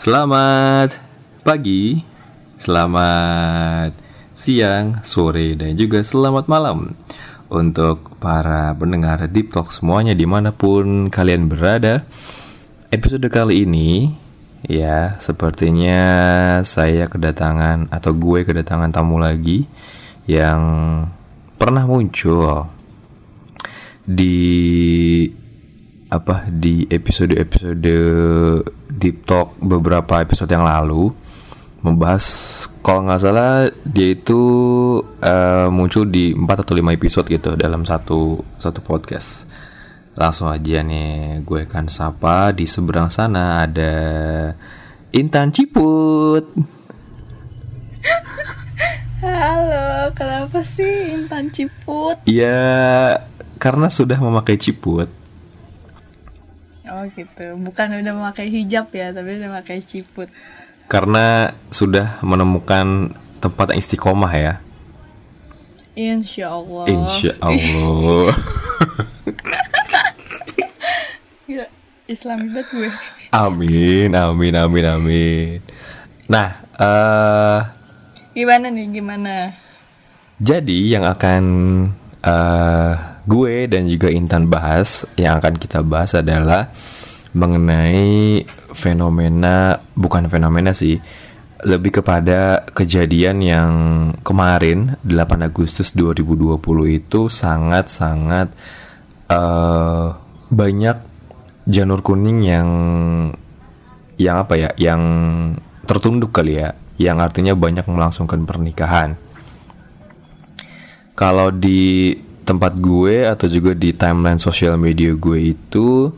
Selamat pagi, selamat siang, sore, dan juga selamat malam. Untuk para pendengar Deep Talk semuanya di mana pun kalian berada Episode kali ini ya sepertinya saya kedatangan atau gue kedatangan tamu lagi Yang pernah muncul di apa di episode-episode deep talk beberapa episode yang lalu membahas kalau nggak salah dia itu uh, muncul di 4 atau 5 episode gitu dalam satu satu podcast. Langsung aja nih gue akan sapa di seberang sana ada Intan Ciput. Halo, kenapa sih Intan Ciput? Ya karena sudah memakai ciput. Oh gitu, bukan udah memakai hijab ya, tapi udah memakai ciput. Karena sudah menemukan tempat yang istiqomah ya. Insya Allah. Insya Allah. Gila, Islami banget gue. amin, amin, amin, amin. Nah, eh Gimana nih, gimana? jadi yang akan eh gue dan juga Intan bahas, yang akan kita bahas adalah mengenai fenomena, bukan fenomena sih, lebih kepada kejadian yang kemarin 8 Agustus 2020 itu sangat-sangat eh banyak janur kuning yang yang apa ya, yang tertunduk kali ya, yang artinya banyak melangsungkan pernikahan. Kalau di tempat gue atau juga di timeline sosial media gue itu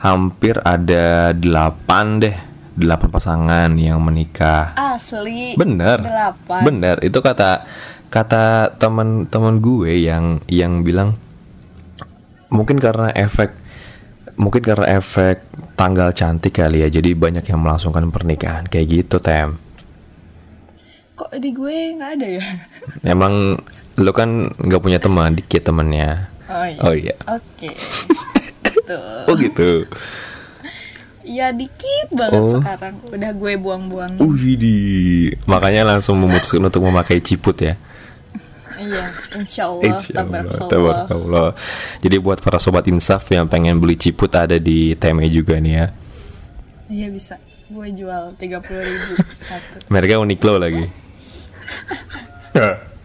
hampir ada delapan deh, delapan pasangan yang menikah. Asli. Bener, Delapan. bener. Itu kata kata teman-teman gue yang yang bilang mungkin karena efek mungkin karena efek tanggal cantik kali ya. Jadi banyak yang melangsungkan pernikahan kayak gitu tem. Kok di gue nggak ada ya? Emang lu kan nggak punya teman, dikit temennya. Oh iya. Oh iya. Oke. Tuh. Oh gitu. Iya dikit banget Oh. sekarang. Udah gue buang-buang. Wih di, makanya langsung memutuskan untuk memakai ciput ya. Iya, insya Allah. Insya Allah, tabarakallah. Jadi buat para sobat insaf yang pengen beli ciput ada di Teme juga nih ya. Iya bisa. Gue jual 30 ribu satu. Mereka Uniqlo lagi.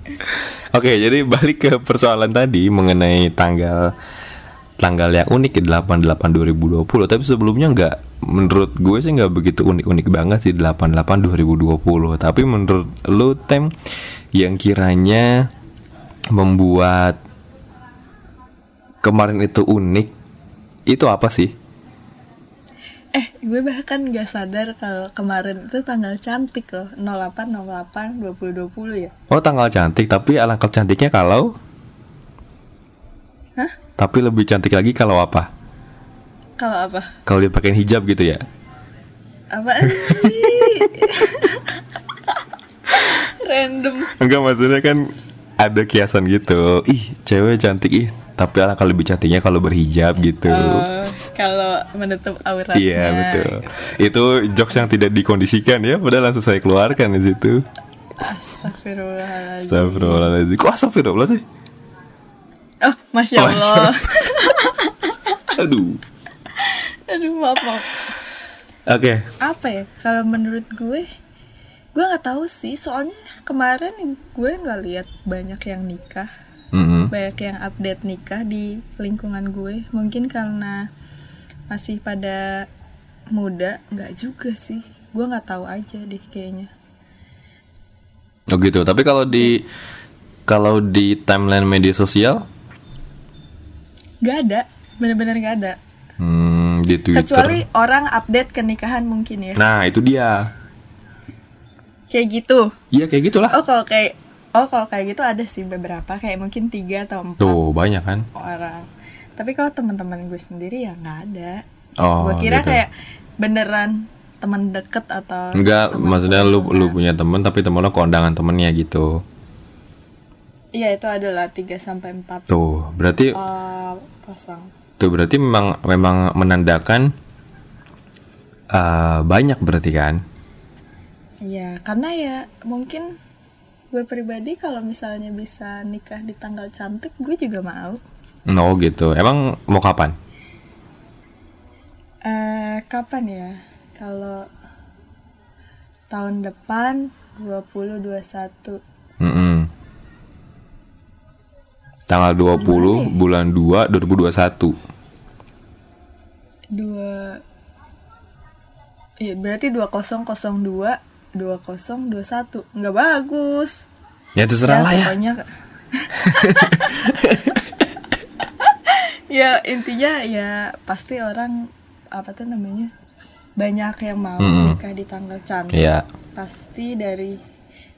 Oke, jadi balik ke persoalan tadi mengenai tanggal tanggal yang unik ya 88 2020. Tapi sebelumnya nggak menurut gue sih nggak begitu unik-unik banget sih 88 2020. Tapi menurut lu tem yang kiranya membuat kemarin itu unik itu apa sih? Eh, gue bahkan gak sadar kalau kemarin itu tanggal cantik loh 08, 08, 20, 20 ya Oh tanggal cantik tapi alangkah cantiknya kalau Hah? Tapi lebih cantik lagi kalau apa? Kalau apa? Kalau dia pakai hijab gitu ya? Apa sih? Random Enggak maksudnya kan ada kiasan gitu. Ih cewek cantik ih. Tapi alangkah lebih cantiknya kalau berhijab gitu. Oh, Kalau menutup auratnya Iya betul. Itu jokes yang tidak dikondisikan ya. Padahal langsung saya keluarkan di situ. Astagfirullahaladzim Astagfirullahaladzim. Kok astagfirullah sih? Oh, Masya Oh, Allah Aduh. Aduh, maaf, maaf Oke. Apa ya? Kalau menurut gue Gue nggak tahu sih Soalnya kemarin gue nggak lihat banyak yang nikah Mm-mm. banyak yang update nikah di lingkungan gue mungkin karena masih pada muda nggak juga sih gue nggak tahu aja deh kayaknya Oh gitu. Tapi kalau di kalau di timeline media sosial, nggak ada bener-bener nggak ada hmm, di Twitter. kecuali orang update kenikahan mungkin ya Nah itu dia. kayak gitu Iya kayak gitulah. oh kalau kayak oh kalau kayak gitu ada sih beberapa kayak mungkin tiga atau empat Tuh banyak kan? orang tapi kalau teman-teman gue sendiri ya nggak ada Oh, gue kira gitu. kayak beneran teman deket atau Enggak, maksudnya lu sekolah. lu punya temen tapi temen lo kondangan temennya gitu. Iya itu adalah 3 sampai 4 Tuh, berarti uh, pasang. tuh berarti memang memang menandakan eh, banyak berarti kan? Iya, karena ya mungkin gue pribadi kalau misalnya bisa nikah di tanggal cantik, gue juga mau. Oh gitu. Emang mau kapan? Eh, kapan ya? Kalau tahun depan 2021 Mm-mm. Tanggal 20 bulan 2 2021. dua Iya, berarti 2002 2021 nggak bagus. Ya terserah lah ya. pokoknya ya intinya ya pasti orang apa tuh namanya banyak yang mau Mm-mm. nikah di tanggal cantik Iya. pasti dari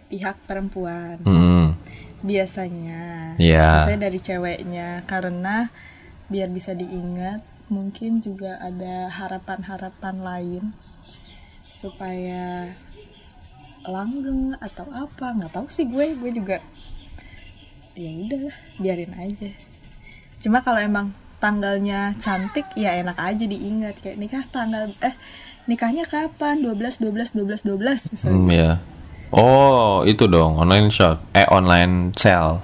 pihak perempuan Mm-mm. biasanya Iya. biasanya dari ceweknya karena biar bisa diingat mungkin juga ada harapan-harapan lain supaya langgeng atau apa nggak tahu sih gue gue juga ya udah biarin aja cuma kalau emang tanggalnya cantik ya enak aja diingat kayak nikah tanggal eh nikahnya kapan 12 12 12 12 misalnya Hmm, ya. Oh, itu dong online shop. Eh online sale.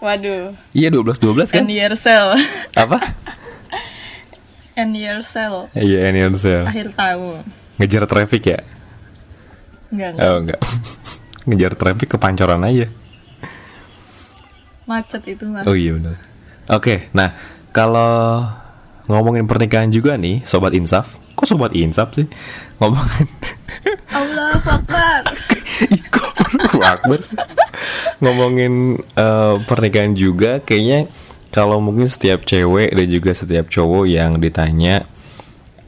waduh Iya 12 12 kan? end year sale Apa? end year sale Iya annual sale. akhir tahun Ngejar traffic ya? Enggak enggak Oh enggak. Ngejar traffic ke pancoran aja. macet itu mah Oh iya benar. Oke, nah kalau ngomongin pernikahan juga nih, sobat insaf. Kok sobat insaf sih? Ngomongin Allah Akbar kok Akbar sih? Ngomongin eh, pernikahan juga kayaknya kalau mungkin setiap cewek dan juga setiap cowok yang ditanya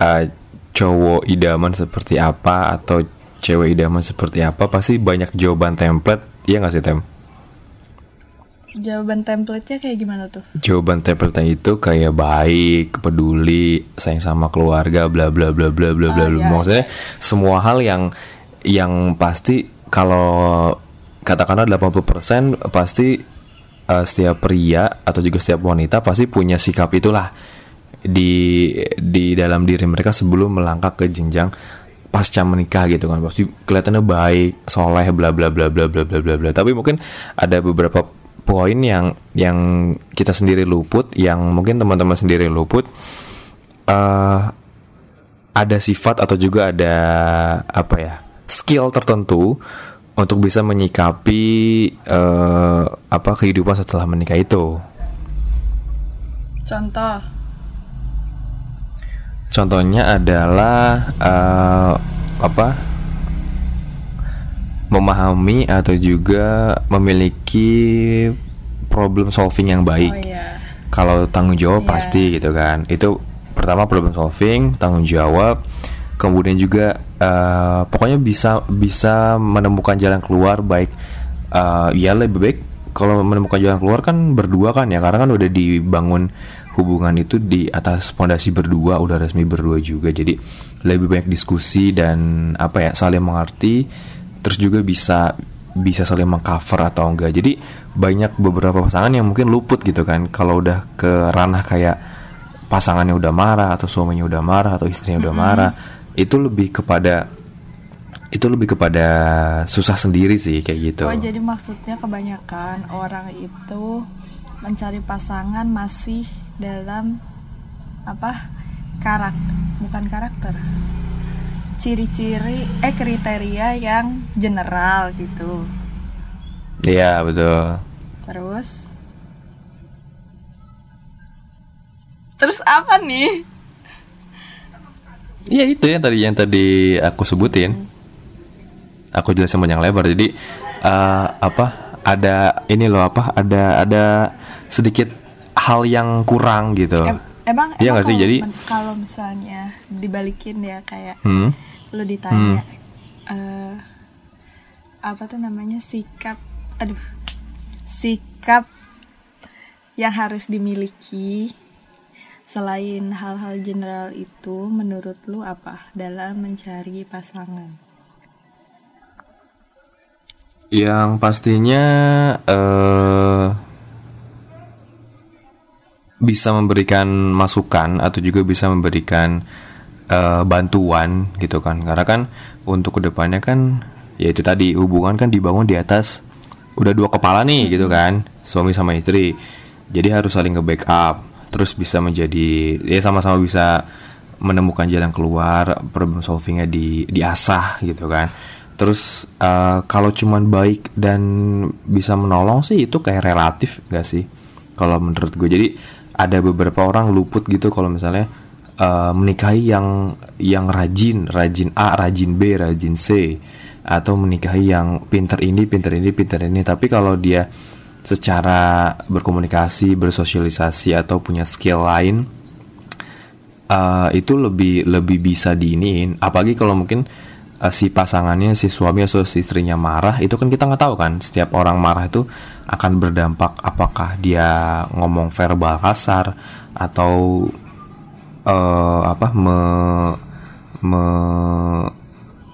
eh, cowok idaman seperti apa atau cewek idaman seperti apa pasti banyak jawaban template Iya nggak sih tem? jawaban template-nya kayak gimana tuh Jawaban template itu kayak baik, peduli, sayang sama keluarga, bla bla bla bla bla bla. Bla. iya, Maksudnya semua hal yang yang pasti kalau katakanlah 80% pasti eh, setiap pria atau juga setiap wanita pasti punya sikap itulah di di dalam diri mereka sebelum melangkah ke jenjang pasca menikah gitu kan pasti kelihatannya baik soleh bla bla bla bla bla bla bla bla. Tapi mungkin ada beberapa poin yang yang kita sendiri luput yang mungkin teman-teman sendiri luput. Eh ada sifat atau juga ada apa ya skill tertentu untuk bisa menyikapi eh, apa kehidupan setelah menikah itu. Contoh Contohnya adalah eh, apa? Memahami atau juga memiliki problem solving yang baik. oh iya Kalau tanggung jawab Iya. pasti gitu kan. Itu pertama problem solving, tanggung jawab. Kemudian juga eh, pokoknya bisa bisa menemukan jalan keluar baik eh, ya lebih baik kalau menemukan jalan keluar kan berdua kan ya karena kan udah dibangun hubungan itu di atas pondasi berdua udah resmi berdua juga. Jadi lebih banyak diskusi dan apa ya saling mengerti terus juga bisa bisa saling mengcover atau enggak. Jadi banyak beberapa pasangan yang mungkin luput gitu kan. Kalau udah ke ranah kayak pasangannya udah marah atau suaminya udah marah atau istrinya udah marah itu lebih kepada itu lebih kepada susah sendiri sih kayak gitu. Oh jadi maksudnya kebanyakan orang itu mencari pasangan masih dalam apa karak bukan karakter ciri-ciri eh kriteria yang general gitu iya betul terus terus apa nih Iya itu yang tadi yang tadi aku sebutin. Aku jelasin panjang lebar. Jadi eh, apa? Ada ini loh apa? Ada ada sedikit hal yang kurang gitu. Em- emang Iya nggak sih? Jadi- kalau misalnya dibalikin ya kayak Hmm. lu ditanya eh, apa tuh namanya sikap aduh sikap yang harus dimiliki selain hal-hal general itu menurut lu apa dalam mencari pasangan Yang pastinya eh bisa memberikan masukan atau juga bisa memberikan eh, bantuan gitu kan. Karena kan untuk ke depannya kan ya itu tadi hubungan kan dibangun di atas udah dua kepala nih gitu kan suami sama istri. Jadi harus saling nge-backup terus bisa menjadi ya sama-sama bisa menemukan jalan keluar problem solvingnya di diasah gitu kan. Terus eh, kalau cuman baik dan bisa menolong sih itu kayak relatif gak sih? Kalau menurut gue. Jadi ada beberapa orang luput gitu kalau misalnya eh, menikahi yang yang rajin rajin A rajin B rajin C atau menikahi yang pinter ini pinter ini pinter ini. Tapi kalau dia secara berkomunikasi bersosialisasi atau punya skill lain eh, itu lebih lebih bisa diiniin. Apalagi kalau mungkin eh, si pasangannya si suami atau si istrinya marah itu kan kita nggak tahu kan setiap orang marah itu akan berdampak apakah dia ngomong verbal kasar atau eh, apa me me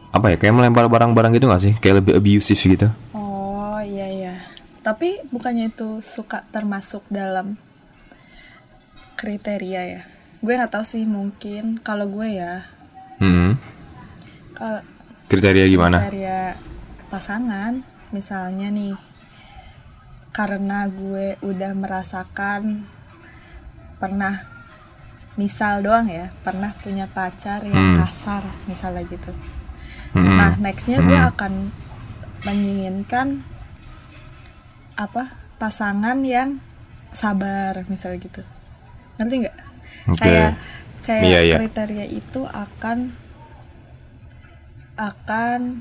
apa ya kayak melempar barang-barang gitu nggak sih kayak lebih abusive gitu Oh iya iya. Tapi bukannya itu suka termasuk dalam kriteria ya? Gue nggak tahu sih mungkin kalau gue ya Hmm. kalau kriteria gimana kriteria pasangan misalnya nih karena gue udah merasakan pernah misal doang ya pernah punya pacar yang Hmm. kasar misalnya gitu. Hmm. Nah nextnya gue Hmm. akan menginginkan apa pasangan yang sabar misalnya gitu ngerti nggak Oke. kayak kayak Iya, iya. kriteria itu akan akan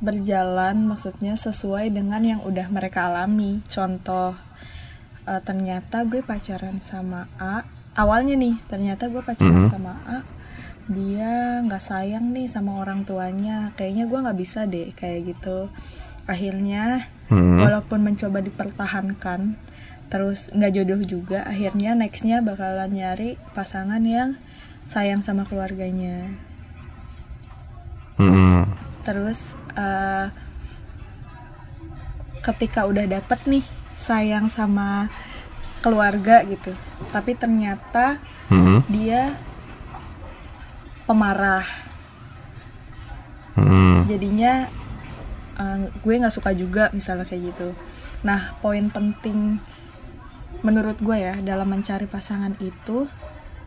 berjalan maksudnya sesuai dengan yang udah mereka alami. Contoh eh, ternyata gue pacaran sama A. Awalnya nih ternyata gue pacaran Mhm. sama A dia nggak sayang nih sama orang tuanya. Kayaknya gue nggak bisa deh kayak gitu. Akhirnya Hmm. walaupun mencoba dipertahankan terus nggak jodoh juga akhirnya nextnya bakalan nyari pasangan yang sayang sama keluarganya Hmm. terus eh, ketika udah dapet nih sayang sama keluarga gitu tapi ternyata Hmm. dia pemarah Hmm. jadinya eh, gue nggak suka juga misalnya kayak gitu nah poin penting menurut gue ya dalam mencari pasangan itu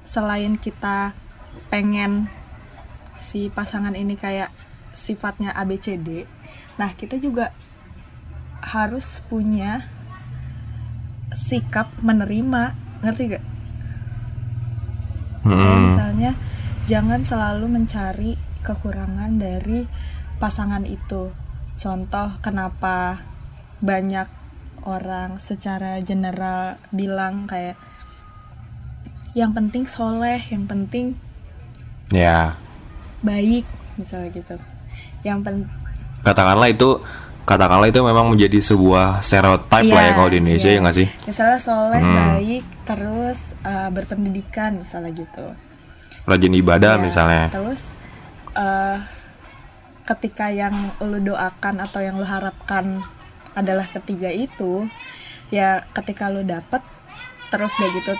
selain kita pengen si pasangan ini kayak sifatnya ABCD nah kita juga harus punya sikap menerima ngerti gak? Hmm. misalnya jangan selalu mencari kekurangan dari pasangan itu. Contoh kenapa banyak orang secara general bilang kayak yang penting soleh, yang penting Ya, baik, misalnya gitu. Yang penting katakanlah itu katakanlah itu memang menjadi sebuah stereotype lah ya kalau di Indonesia ya nggak sih? Misalnya soleh, Hmm. baik, terus uh, berpendidikan misalnya gitu. Rajin ibadah Iya, misalnya. Terus eh, ketika yang lu doakan atau yang lu harapkan adalah ketiga itu, ya ketika lu dapet terus udah gitu.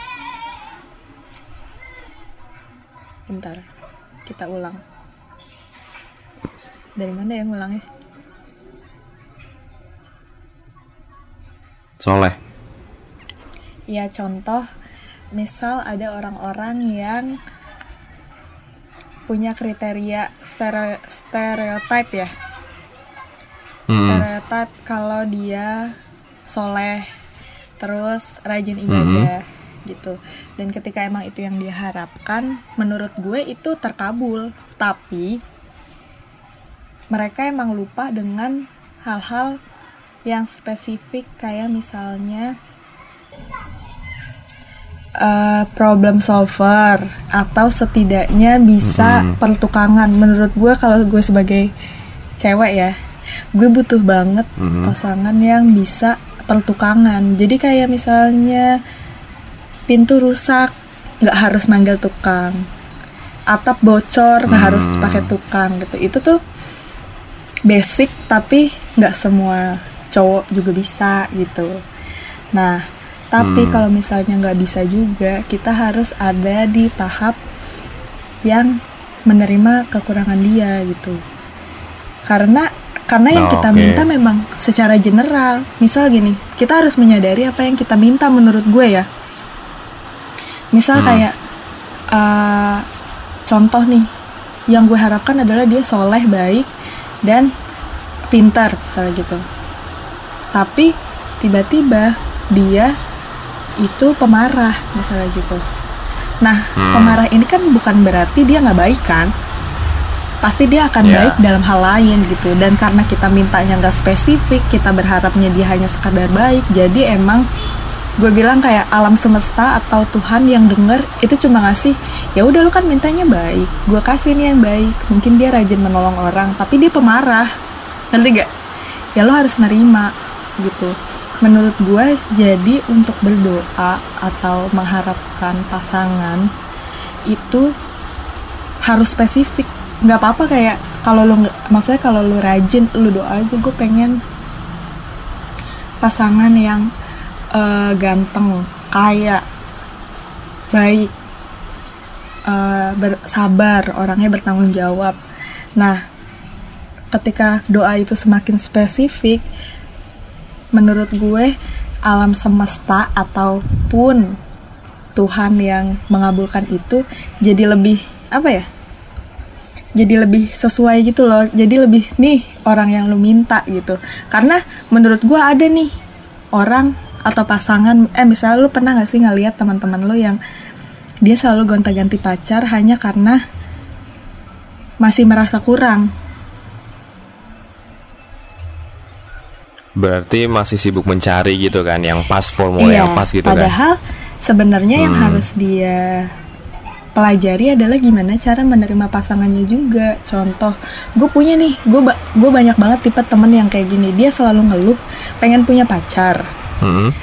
Bentar, kita ulang. Dari mana yang ulangnya? Soleh. Ya contoh, misal ada orang-orang yang punya kriteria stere- stereotip ya. Hmm. stereotip kalau dia soleh terus rajin ibadah gitu dan ketika emang itu yang diharapkan menurut gue itu terkabul tapi mereka emang lupa dengan hal-hal yang spesifik kayak misalnya eh, problem solver atau setidaknya bisa pertukangan. Menurut gue kalau gue sebagai cewek ya gue butuh banget Mhm. pasangan yang bisa pertukangan. Jadi kayak misalnya pintu rusak nggak harus manggil tukang. Atap bocor nggak harus Hmm. pakai tukang gitu. Itu tuh basic tapi nggak semua cowok juga bisa gitu nah tapi Hmm. kalau misalnya nggak bisa juga kita harus ada di tahap yang menerima kekurangan dia gitu karena karena yang Oh, kita oke. minta memang secara general misal gini kita harus menyadari apa yang kita minta menurut gue ya misal Hmm. kayak uh, contoh nih yang gue harapkan adalah dia soleh baik dan pintar misalnya gitu tapi tiba-tiba dia itu pemarah misalnya gitu nah Hmm. pemarah ini kan bukan berarti dia nggak baik kan pasti dia akan Ya. baik dalam hal lain gitu dan karena kita mintanya nggak spesifik kita berharapnya dia hanya sekadar baik jadi emang gue bilang kayak alam semesta atau Tuhan yang denger itu cuma ngasih ya udah lu kan mintanya baik gue kasih nih yang baik. Mungkin dia rajin menolong orang tapi dia pemarah. Nanti gak ya lo harus nerima gitu. Menurut gue jadi untuk berdoa atau mengharapkan pasangan itu harus spesifik. Nggak apa-apa kayak kalau nggak maksudnya kalau lo rajin lo doa aja gue pengen pasangan yang eh, ganteng kaya baik eh, bersabar orangnya bertanggung jawab. Nah ketika doa itu semakin spesifik menurut gue alam semesta ataupun Tuhan yang mengabulkan itu jadi lebih apa ya jadi lebih sesuai gitu loh. Jadi lebih nih orang yang lu minta gitu. Karena menurut gua ada nih orang atau pasangan eh misalnya lu pernah gak sih ngeliat teman-teman lu yang dia selalu gonta-ganti pacar hanya karena masih merasa kurang Berarti masih sibuk mencari gitu kan yang pas formula yang pas gitu kan. Iya, padahal sebenarnya yang Hmm. harus dia pelajari adalah gimana cara menerima pasangannya juga. Contoh, gue punya nih, gue gue banyak banget tipe temen yang kayak gini. Dia selalu ngeluh pengen punya pacar Mm-mm.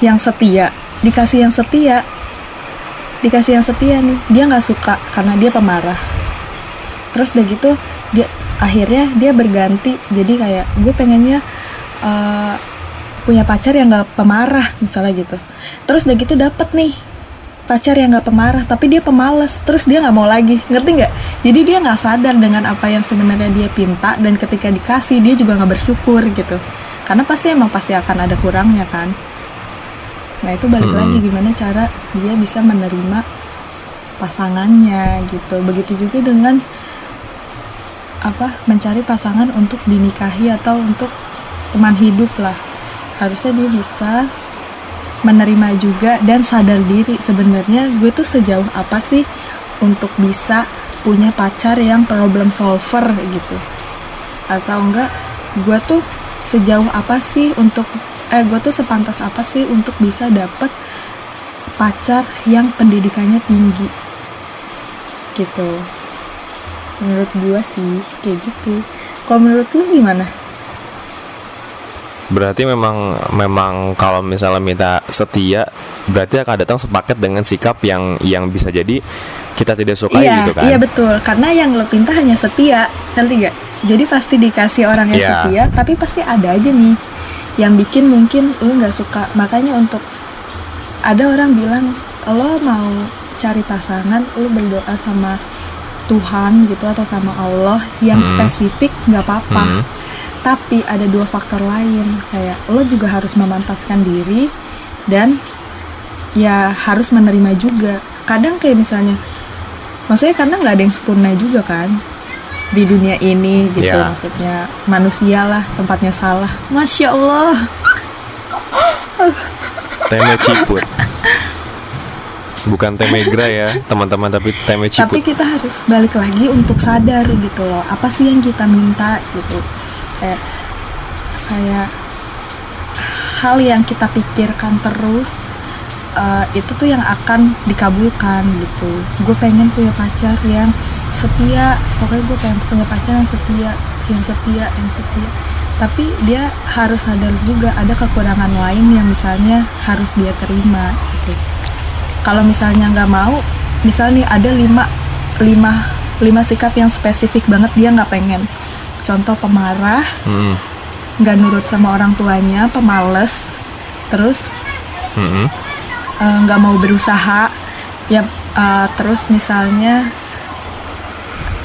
yang setia, dikasih yang setia, dikasih yang setia nih, dia nggak suka karena dia pemarah. Terus udah gitu dia akhirnya dia berganti. Jadi kayak gue pengennya eh, punya pacar yang nggak pemarah misalnya gitu. Terus udah gitu dapet nih pacar yang nggak pemarah tapi dia pemalas terus dia nggak mau lagi. Ngerti nggak? Jadi dia nggak sadar dengan apa yang sebenarnya dia pinta dan ketika dikasih dia juga nggak bersyukur gitu karena pasti emang pasti akan ada kurangnya kan. Nah itu balik Hmm. lagi gimana cara dia bisa menerima pasangannya gitu. Begitu juga dengan apa mencari pasangan untuk dinikahi atau untuk teman hidup lah. Harusnya dia bisa menerima juga dan sadar diri. Sebenarnya gue tuh sejauh apa sih untuk bisa punya pacar yang problem solver gitu? Atau enggak gue tuh sejauh apa sih untuk eh gue tuh sepantas apa sih untuk bisa dapet pacar yang pendidikannya tinggi? Gitu. Menurut gue sih kayak gitu. Kalau menurut lu gimana? Berarti memang memang kalau misalnya minta setia berarti akan datang sepaket dengan sikap yang yang bisa jadi kita tidak suka iya, gitu kan. Iya betul, karena yang lo pinta hanya setia, ngerti gak? Jadi pasti dikasih orang yang Iya. setia, tapi pasti ada aja nih yang bikin mungkin lo nggak suka. Makanya untuk ada orang bilang lo mau cari pasangan, lo berdoa sama Tuhan gitu atau sama Allah yang Hmm. spesifik nggak apa-apa. Hmm. Tapi ada dua faktor lain kayak lo juga harus memantaskan diri dan ya harus menerima juga. Kadang kayak misalnya maksudnya karena nggak ada yang sempurna juga kan di dunia ini gitu Ya. maksudnya manusia lah tempatnya salah masya allah Teme ciput. Bukan temegra ya, teman-teman, tapi teme tapi ciput. kita harus balik lagi untuk sadar gitu loh apa sih yang kita minta gitu kayak kayak hal yang kita pikirkan terus eh, itu tuh yang akan dikabulkan gitu gue pengen punya pacar yang setia. Pokoknya gue pengen punya pacar yang setia yang setia yang setia. Tapi dia harus sadar juga ada kekurangan lain yang misalnya harus dia terima gitu. Kalau misalnya nggak mau misalnya nih ada lima lima lima sikap yang spesifik banget dia nggak pengen. Contoh pemarah Hmm. nggak nurut sama orang tuanya pemales terus Hmm. eh, nggak mau berusaha. Ya eh, terus misalnya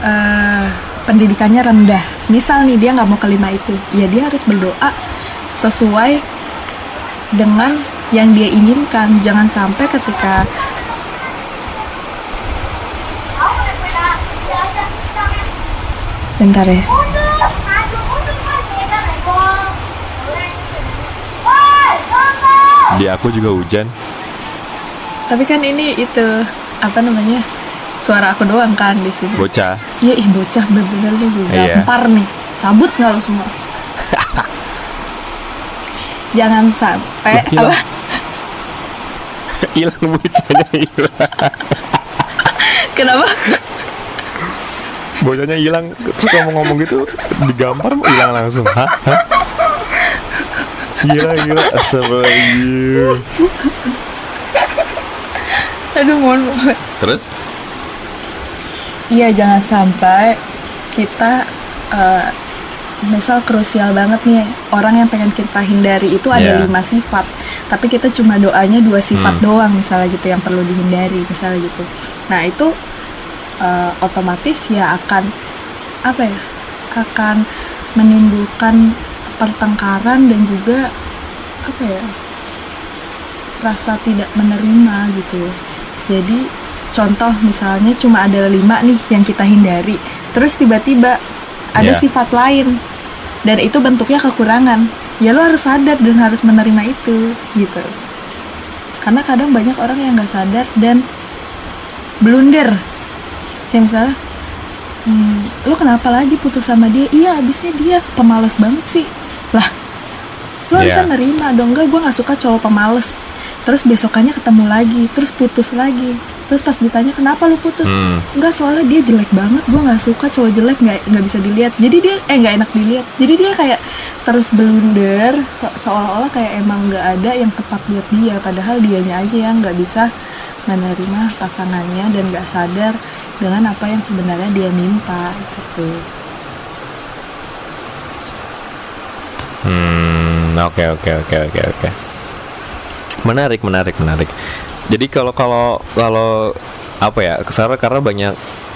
eh, pendidikannya rendah. Misal nih dia nggak mau kelima itu. Ya dia harus berdoa sesuai dengan yang dia inginkan. Jangan sampai ketika bentar ya. Di aku juga hujan. tapi kan ini itu apa namanya suara aku doang kan di sini Bocah. Iya ih bocah bener-bener nih gue Iya. gampar nih Cabut nggak lo semua Jangan sampai Hilang. apa, Hilang bocahnya hilang. Kenapa? Bocahnya hilang. Terus ngomong-ngomong gitu digampar hilang langsung. Hah? Gila gila Astagfirullahaladzim Aduh mohon Terus? Iya jangan sampai kita eh, Misal krusial banget nih Orang yang pengen kita hindari itu ada Iya. lima sifat Tapi kita cuma doanya dua sifat Hmm. doang Misalnya gitu yang perlu dihindari Misalnya gitu Nah itu eh, otomatis ya akan Apa ya Akan menimbulkan pertengkaran dan juga apa ya rasa tidak menerima gitu jadi contoh misalnya cuma ada lima nih yang kita hindari. Terus tiba-tiba ada Ya. sifat lain. Dan itu bentuknya kekurangan. Ya lo harus sadar dan harus menerima itu gitu. Karena kadang banyak orang yang nggak sadar dan blunder. Yang misalnya hmm, lo kenapa lagi putus sama dia? Iya abisnya dia pemalas banget sih. Lah lo harusnya Iya. nerima dong. Enggak gue nggak suka cowok pemalas terus besokannya ketemu lagi terus putus lagi terus pas ditanya kenapa lo putus Hmm. enggak soalnya dia jelek banget gue nggak suka cowok jelek nggak nggak bisa dilihat jadi dia eh nggak enak dilihat jadi dia kayak terus blunder se- seolah-olah kayak emang nggak ada yang tepat buat dia padahal dianya aja yang nggak bisa menerima pasangannya dan nggak sadar dengan apa yang sebenarnya dia minta gitu Hmm, oke oke oke oke oke. Menarik, menarik, menarik. Jadi kalau kalau kalau apa ya? Karena karena banyak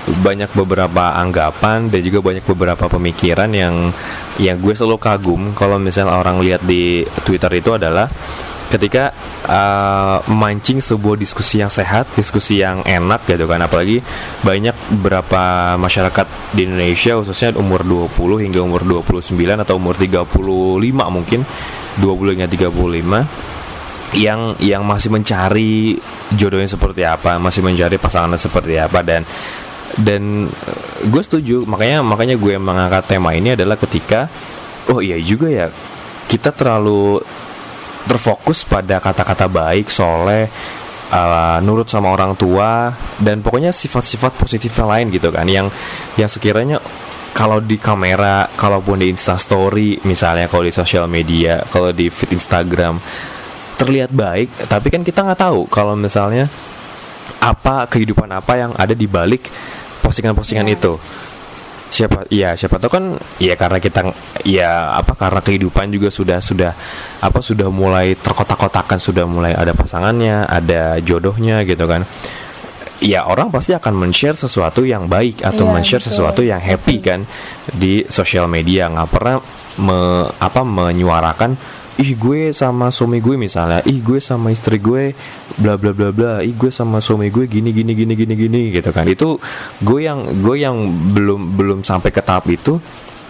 banyak beberapa anggapan dan juga banyak beberapa pemikiran yang yang gue selalu kagum kalau misalnya orang lihat di Twitter itu adalah ketika uh, memancing sebuah diskusi yang sehat, diskusi yang enak gitu kan apalagi banyak beberapa masyarakat di Indonesia khususnya umur 20 hingga umur 29 atau umur 35 mungkin 20 hingga 35 yang yang masih mencari jodohnya seperti apa, masih mencari pasangannya seperti apa dan dan eh, gue setuju. Makanya makanya gue mengangkat tema ini adalah ketika oh iya juga ya kita terlalu terfokus pada kata-kata baik, soleh, uh, nurut sama orang tua dan pokoknya sifat-sifat positif lain gitu kan. Yang yang sekiranya kalau di kamera, kalaupun di Insta Story misalnya kalau di sosial media, kalau di feed Instagram terlihat baik, tapi kan kita nggak tahu kalau misalnya apa kehidupan apa yang ada di balik postingan-postingan Iya. itu. Siapa iya siapa tahu kan ya karena kita ya apa karena kehidupan juga sudah sudah apa sudah mulai terkotak-kotakan sudah mulai ada pasangannya ada jodohnya gitu kan. Ya orang pasti akan men-share sesuatu yang baik atau Iya, men-share sesuatu yang happy kan di sosial media. Nggak pernah me- apa menyuarakan ih gue sama suami gue misalnya. Ih gue sama istri gue bla bla bla bla. Ih gue sama suami gue gini gini gini gini gini gitu kan. Itu gue yang gue yang belum belum sampai ke tahap itu.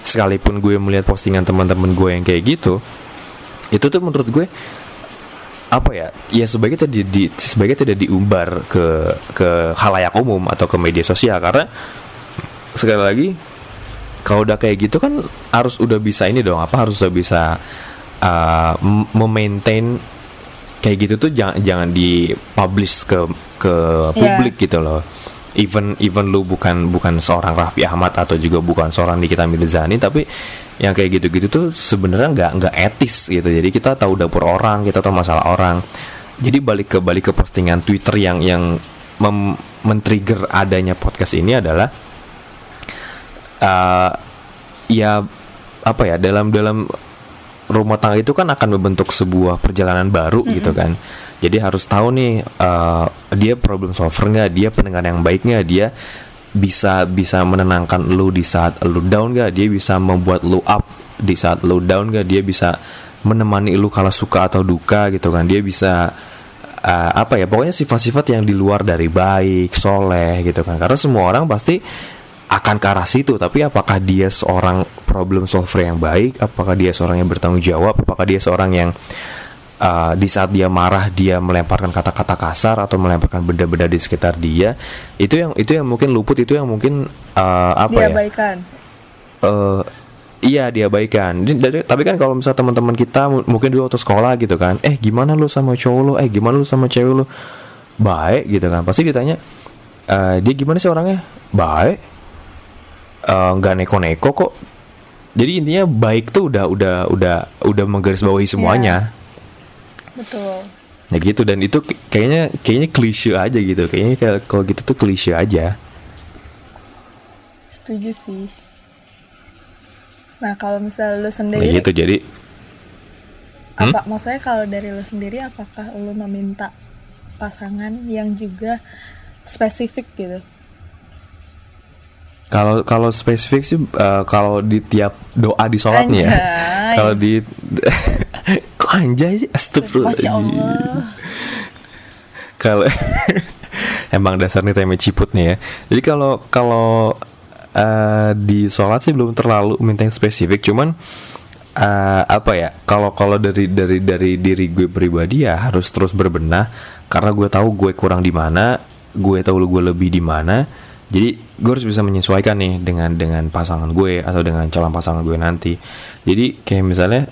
Sekalipun gue melihat postingan teman-teman gue yang kayak gitu itu tuh menurut gue apa ya ya sebaiknya tidak di sebaiknya tidak diumbar ke ke halayak umum atau ke media sosial. Karena sekali lagi kalau udah kayak gitu kan harus udah bisa ini dong apa harus udah bisa uh, memaintain kayak gitu tuh jangan jangan dipublish ke ke publik gitu loh. Even even lu bukan bukan seorang Raffi Ahmad atau juga bukan seorang Nikita Mirzani tapi yang kayak gitu-gitu tuh sebenarnya nggak nggak etis gitu. Jadi kita tahu dapur orang kita tahu masalah orang. Jadi balik ke balik ke postingan Twitter yang yang mem- men-trigger adanya podcast ini adalah uh, ya apa ya dalam dalam rumah tangga itu kan akan membentuk sebuah perjalanan baru gitu kan. Jadi harus tahu nih uh, dia problem solver nggak? Dia pendengar yang baik nggak? Dia bisa bisa menenangkan lu di saat lu down gak dia bisa membuat lu up di saat lu down gak dia bisa menemani lu kalau suka atau duka gitu kan. Dia bisa uh, apa ya pokoknya sifat-sifat yang di luar dari baik soleh gitu kan. Karena semua orang pasti akan ke arah situ tapi apakah dia seorang problem solver yang baik? Apakah dia seorang yang bertanggung jawab? Apakah dia seorang yang uh, di saat dia marah dia melemparkan kata-kata kasar atau melemparkan benda-benda di sekitar dia? Itu yang itu yang mungkin luput itu yang mungkin uh, apa ya? Diabaikan. Uh, iya diabaikan. Di- dari- tapi kan kalau misalnya teman-teman kita mu- mungkin dulu waktu sekolah gitu kan eh gimana lu sama cowok lu? Eh gimana lu sama cewek lu? Baik gitu kan. Pasti ditanya "Eh, dia gimana sih orangnya? Baik Eh, nggak neko-neko kok. Jadi intinya baik tuh udah udah udah udah menggarisbawahi semuanya. Betul. Ya gitu dan itu kayaknya kayaknya klise aja gitu. Kayaknya kayak- kalau gitu tuh klise aja. Setuju sih. Nah kalau misalnya lu ya sendiri gitu jadi. apa maksudnya kalau dari lu sendiri apakah lu meminta pasangan yang juga spesifik gitu Kalau kalau spesifik sih eh, kalau di tiap doa di sholat nih ya. Kalau di kok anjay sih astagfirullahaladzim. Kalau emang dasarnya tempe ciput nih ya. Jadi kalau kalau eh, di sholat sih belum terlalu minta yang spesifik, cuman eh, apa ya? Kalau kalau dari dari dari diri gue pribadi ya harus terus berbenah karena gue tahu gue kurang di mana, gue tahu gue lebih di mana. Jadi gue harus bisa menyesuaikan nih dengan dengan pasangan gue atau dengan calon pasangan gue nanti. Jadi kayak misalnya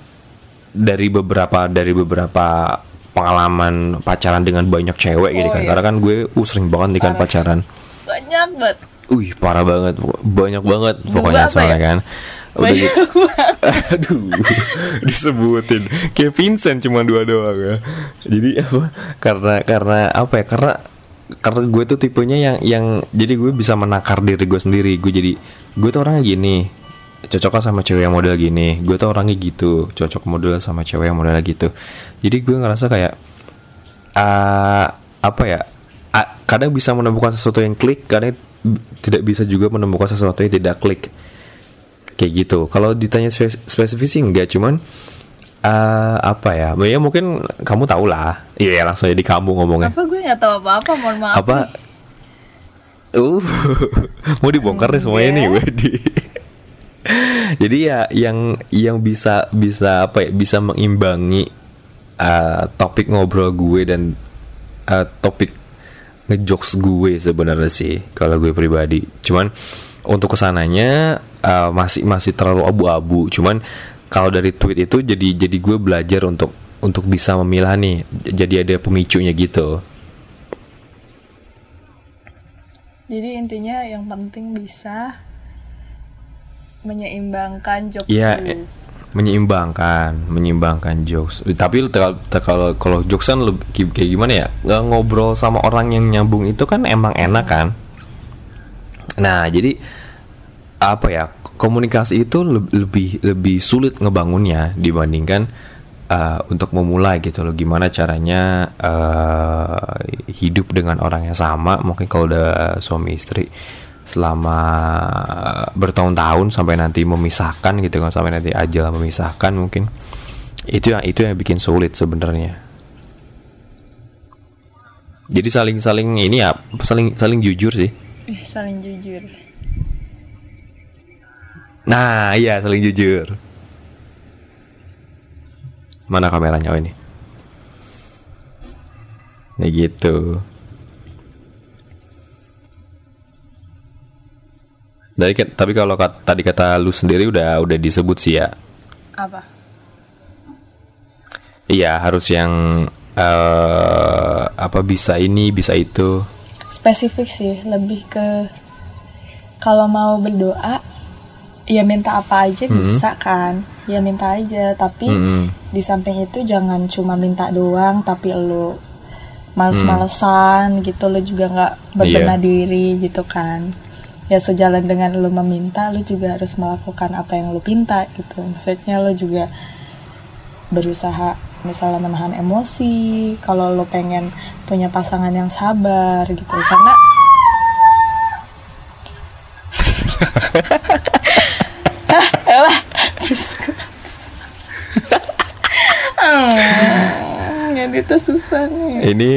dari beberapa dari beberapa pengalaman pacaran dengan banyak cewek gitu Oh, kan. iya. Karena kan gue uh, sering banget nih kan pacaran. banyak banget Wih, parah banget. Banyak banget Dua pokoknya soalnya ya? kan. Udah Banyak gitu. Aduh, disebutin. Kayak Vincent cuma dua doang ya. Jadi apa? Karena karena apa ya? Karena karena gue tuh tipenya yang yang jadi gue bisa menakar diri gue sendiri. Gue jadi gue tuh orangnya gini. Cocoknya sama cewek yang model gini. Gue tuh orangnya gitu. Cocok model sama cewek yang model gitu. Jadi gue ngerasa kayak ah, apa ya? ah, kadang bisa menemukan sesuatu yang klik, b- tidak bisa juga menemukan sesuatu yang tidak klik kayak gitu. Kalau ditanya spe- spesifik sih enggak, cuman eh, apa ya? Ya mungkin kamu tahu lah. Iya langsung jadi kamu ngomongnya. apa gue nggak tahu apa apa mohon maaf Apa? Uh, mau dibongkar nih semuanya nih, Enggak. Wedi. jadi ya yang yang bisa bisa apa ya? Bisa mengimbangi eh, topik ngobrol gue dan eh, topik ngejokes gue sebenarnya sih kalau gue pribadi. Cuman untuk ke sananya eh, masih masih terlalu abu-abu. Cuman kalau dari tweet itu jadi jadi gue belajar untuk untuk bisa memilah nih. Jadi ada pemicunya gitu. jadi intinya yang penting bisa menyeimbangkan jokes eh, menyeimbangkan, menyeimbangkan jokes. Tapi kalau kalau jokes kan lebih kayak gimana ya? Nggak ngobrol sama orang yang nyambung itu kan emang enak kan? Nah, jadi apa ya? Komunikasi itu leb- lebih lebih sulit ngebangunnya dibandingkan eh, untuk memulai gitu loh. Gimana caranya eh, hidup dengan orang yang sama? Mungkin kalau udah suami istri selama bertahun-tahun sampai nanti memisahkan gitu kan sampai nanti ajal memisahkan mungkin itu yang itu yang bikin sulit sebenarnya jadi saling saling ini ya saling saling jujur sih Eh, saling jujur nah iya saling jujur. Mana kameranya oh ini? Ya gitu. Dari, tapi kalau kat- tadi kata lu sendiri udah udah disebut sih ya. Apa? Iya harus yang eh apa bisa ini bisa itu. spesifik sih lebih ke kalau mau berdoa ya minta apa aja bisa kan. Ya minta aja tapi Mm-mm. di samping itu jangan cuma minta doang tapi lu males-malesan gitu lu juga nggak berbenah Iya. diri gitu kan. Ya sejalan dengan lu meminta lu juga harus melakukan apa yang lu pinta gitu. Maksudnya lu juga berusaha misalnya menahan emosi kalau lo pengen punya pasangan yang sabar gitu. Karena Tuh susah nih. Ini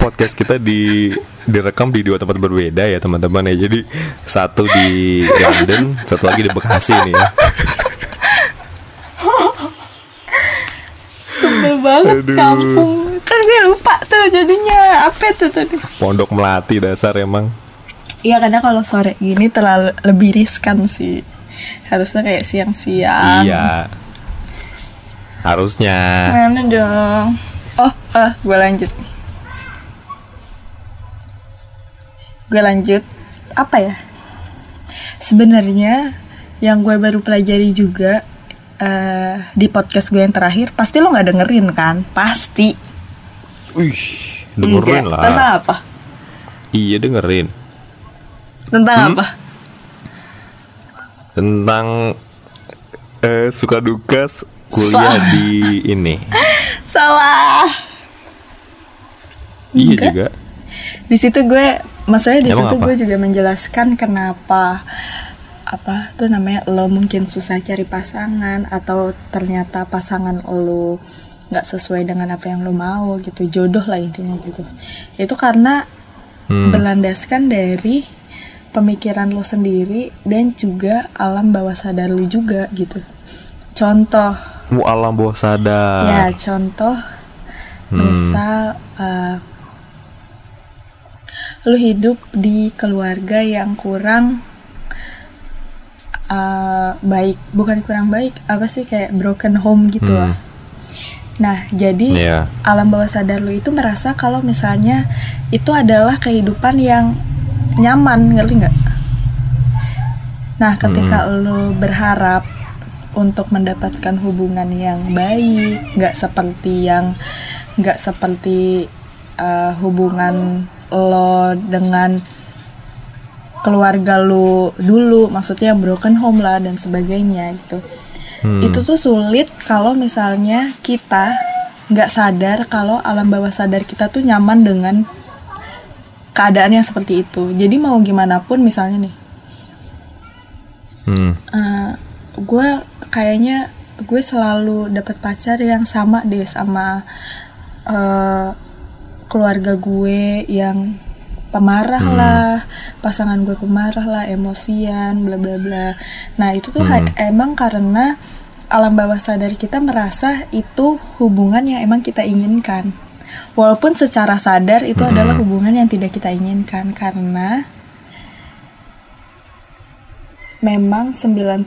podcast kita di direkam di dua tempat berbeda ya teman-teman ya. Jadi satu di London, satu lagi di Bekasi nih ya. Sebel banget Aduh. kampung. Kan gue lupa tuh jadinya apa tuh tadi. Pondok Melati dasar emang. Iya karena kalau sore gini terlalu lebih riskan sih. Harusnya kayak siang-siang. Iya. Harusnya. Mana dong? Oh, eh, gue lanjut. Gue lanjut. Apa ya? Sebenarnya yang gue baru pelajari juga eh, di podcast gue yang terakhir, pasti lo nggak dengerin kan? Pasti. Wih, dengerin Enggak. lah. Tentang apa? Iya dengerin. Tentang Hmm? apa? Tentang eh, suka duka kuliah Sa- di ini. Salah. Iya Enggak. juga. Di situ gue, maksudnya di Emang situ apa? gue juga menjelaskan kenapa apa tuh namanya lo mungkin susah cari pasangan atau ternyata pasangan lo nggak sesuai dengan apa yang lo mau gitu jodoh lah intinya gitu itu karena Hmm. berlandaskan dari pemikiran lo sendiri dan juga alam bawah sadar lo juga gitu contoh Mu alam bawah sadar. Ya, contoh Hmm. misal uh, lu hidup di keluarga yang kurang uh, baik, bukan kurang baik, apa sih kayak broken home gitu Hmm. lah. Nah, jadi Iya. alam bawah sadar lu itu merasa kalau misalnya itu adalah kehidupan yang nyaman, ngerti nggak? Nah, ketika lu berharap untuk mendapatkan hubungan yang baik, nggak seperti yang nggak seperti uh, hubungan lo dengan keluarga lu dulu, maksudnya broken home lah dan sebagainya gitu. Hmm. Itu tuh sulit kalau misalnya kita nggak sadar kalau alam bawah sadar kita tuh nyaman dengan keadaan yang seperti itu. Jadi mau gimana pun misalnya nih, Hmm. Gue kayaknya gue selalu dapat pacar yang sama deh sama eh, keluarga gue yang pemarah lah pasangan gue pemarah lah emosian bla bla bla. Nah itu tuh ha- emang karena alam bawah sadar kita merasa itu hubungan yang emang kita inginkan. Walaupun secara sadar itu adalah hubungan yang tidak kita inginkan karena memang 90%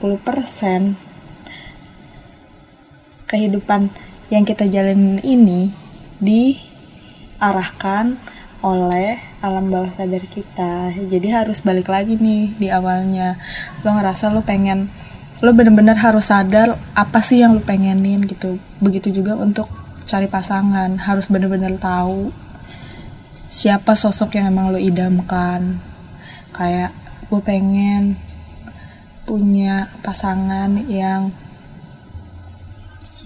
kehidupan yang kita jalanin ini diarahkan oleh alam bawah sadar kita. Jadi harus balik lagi nih di awalnya. Lo ngerasa lo pengen lo bener-bener harus sadar apa sih yang lo pengenin gitu. Begitu juga untuk cari pasangan, harus bener-bener tahu siapa sosok yang emang lo idamkan. Kayak gue pengen punya pasangan yang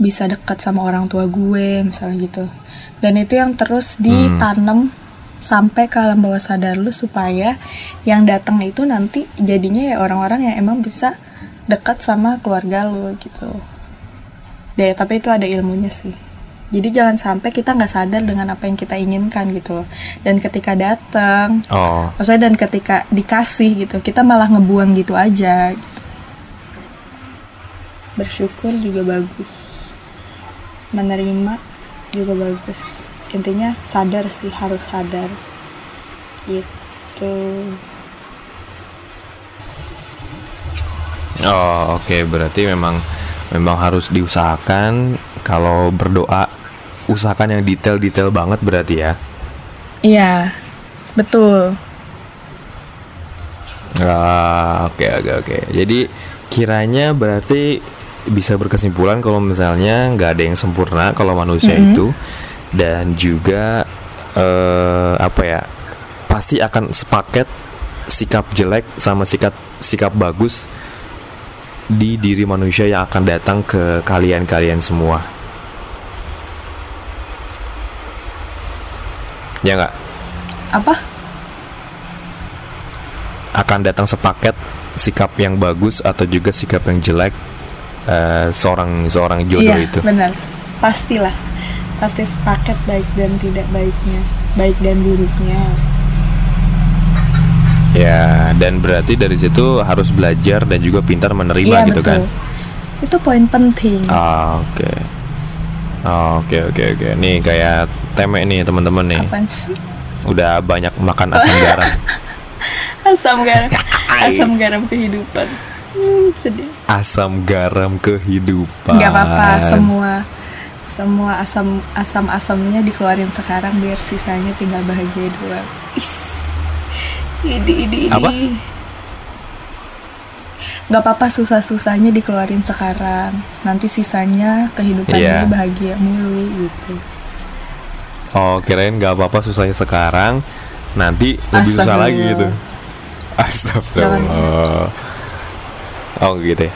bisa dekat sama orang tua gue misalnya gitu dan itu yang terus ditanam sampai ke alam bawah sadar lu supaya yang datang itu nanti jadinya ya orang-orang yang emang bisa dekat sama keluarga lu gitu deh tapi itu ada ilmunya sih jadi jangan sampai kita nggak sadar dengan apa yang kita inginkan gitu loh dan ketika datang Oh. maksudnya dan ketika dikasih gitu kita malah ngebuang gitu aja gitu. Bersyukur juga bagus. Menerima juga bagus. Intinya sadar sih harus sadar. Gitu. Oh, oke. Berarti memang memang harus diusahakan. Kalau berdoa usahakan yang detail-detail banget berarti ya. iya betul. Ah, oke oke oke. Jadi kiranya berarti bisa berkesimpulan kalau misalnya nggak ada yang sempurna kalau manusia itu dan juga eh, apa ya pasti akan sepaket sikap jelek sama sikap sikap bagus di diri manusia yang akan datang ke kalian-kalian semua. Ya nggak? apa Akan datang sepaket sikap yang bagus atau juga sikap yang jelek eh, seorang seorang jodoh iya itu. benar pastilah pasti sepaket baik dan tidak baiknya baik dan buruknya Ya, dan berarti dari situ harus belajar dan juga pintar menerima iya gitu betul kan. itu poin penting Ah, Oke. Ah, Oke oke oke. Nih kayak teme nih teman-teman nih. apaan sih Udah banyak makan asam garam. asam garam asam garam kehidupan hmm, sedih Asam garam kehidupan. nggak apa-apa semua semua asam asam asamnya dikeluarin sekarang biar sisanya tinggal bahagia doang is ini ini ini Apa? nggak apa-apa susah-susahnya dikeluarin sekarang nanti sisanya kehidupan ini bahagia mulu gitu Oh, kirain nggak apa-apa susahnya sekarang, nanti lebih susah lagi gitu. Astagfirullah. Oh gitu ya.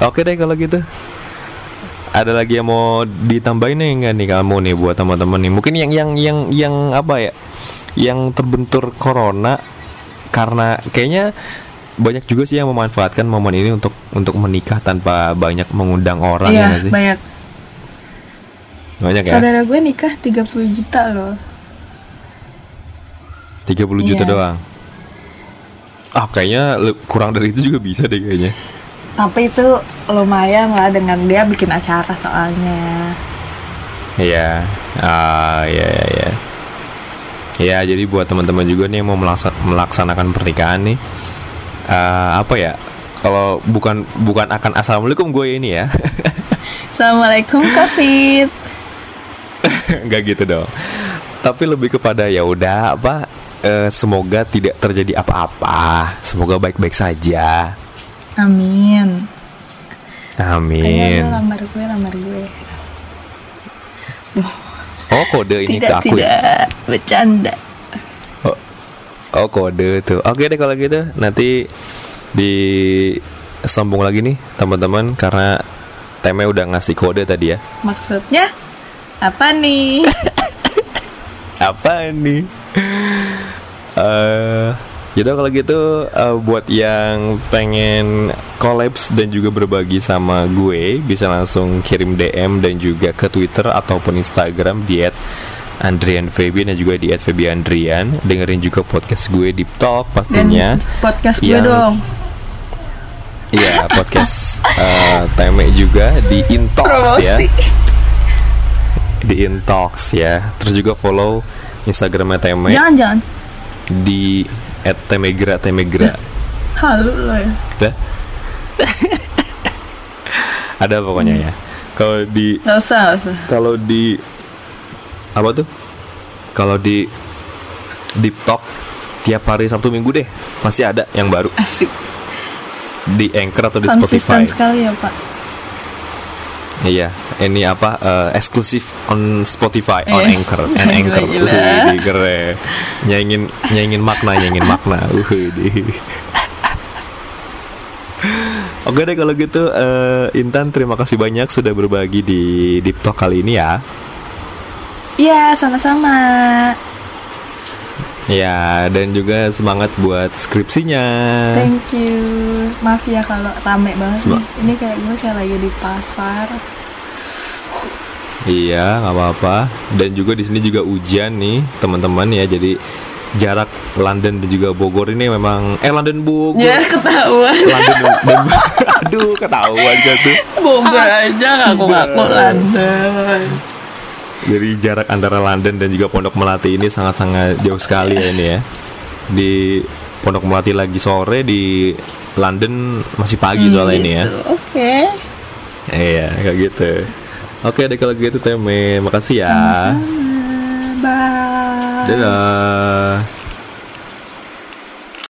Oke deh kalau gitu. Ada lagi yang mau ditambahin nih nggak nih kamu nih buat teman-teman nih? Mungkin yang yang yang yang apa ya? Yang terbentur corona karena kayaknya banyak juga sih yang memanfaatkan momen ini untuk untuk menikah tanpa banyak mengundang orang ya iya nggak sih? banyak Banyak ya? saudara gue nikah 30 juta loh 30 juta Iya. doang. Ah, kayaknya kurang dari itu juga bisa deh kayaknya. Tapi itu lumayan lah dengan dia bikin acara soalnya Iya. Ah, iya iya iya. Ya, jadi buat teman-teman juga nih yang mau melaksa- melaksanakan pernikahan nih eh, apa ya? Kalau bukan bukan akan assalamualaikum gue ini ya. assalamualaikum covid nggak gitu dong. Tapi lebih kepada ya udah apa eh, semoga tidak terjadi apa-apa. Semoga baik-baik saja. Amin Amin. Kayaknya lamar gue lamar gue Oh, kode ini ke tidak aku ya. tidak bercanda Oh, oh kode tuh. Oke deh kalau gitu nanti di sambung lagi nih teman-teman karena Teme udah ngasih kode tadi ya. maksudnya apa nih Apa nih? Eh, jadi kalau gitu eh, buat yang pengen collabs dan juga berbagi sama gue bisa langsung kirim DM dan juga ke Twitter ataupun Instagram di Andrian Febian dan juga di @febiandrian. Dengerin juga podcast gue Deep Talk dan pastinya. podcast gue Yang- dong. Iya podcast eh, Teme juga di Intox ya. Di Intox ya. Terus juga follow Instagramnya Teme. Jangan jangan. Di at Temegra Temegra. Halu lo ya? Dah Ada pokoknya ya. Kalau di nggak usah nggak usah. Kalau di Apa tuh? Kalau di Deep Talk Tiap hari Sabtu Minggu deh Pasti ada yang baru. Asik. Di Anchor atau di Spotify. konsisten sekali ya pak Iya, ini apa eh, eksklusif on Spotify, on Yes. Anchor, and Gila, Anchor. gila. Wih, keren. Nyaingin nyaingin makna, nyaingin makna. Wih, Oke deh kalau gitu eh, Intan terima kasih banyak sudah berbagi di Deep Talk kali ini ya. iya sama-sama Ya, dan juga semangat buat skripsinya. thank you maaf ya kalau rame banget Sem- nih. ini kayak gue kayak lagi di pasar Iya, nggak apa-apa. Dan juga di sini juga hujan nih, teman-teman ya. Jadi jarak London dan juga Bogor ini memang eh London Bogor. ya ketahuan London dan, dan aduh ketahuan kan tuh. Bogor aja ngaku-ngaku London Jadi jarak antara London dan juga Pondok Melati ini sangat-sangat jauh sekali ya ini ya. Di Pondok Melati lagi sore di London masih pagi soalnya ini ya. Gitu. oke Iya, kayak gitu. Oke deh kalau gitu Teme, makasih ya. sama-sama bye Dadah.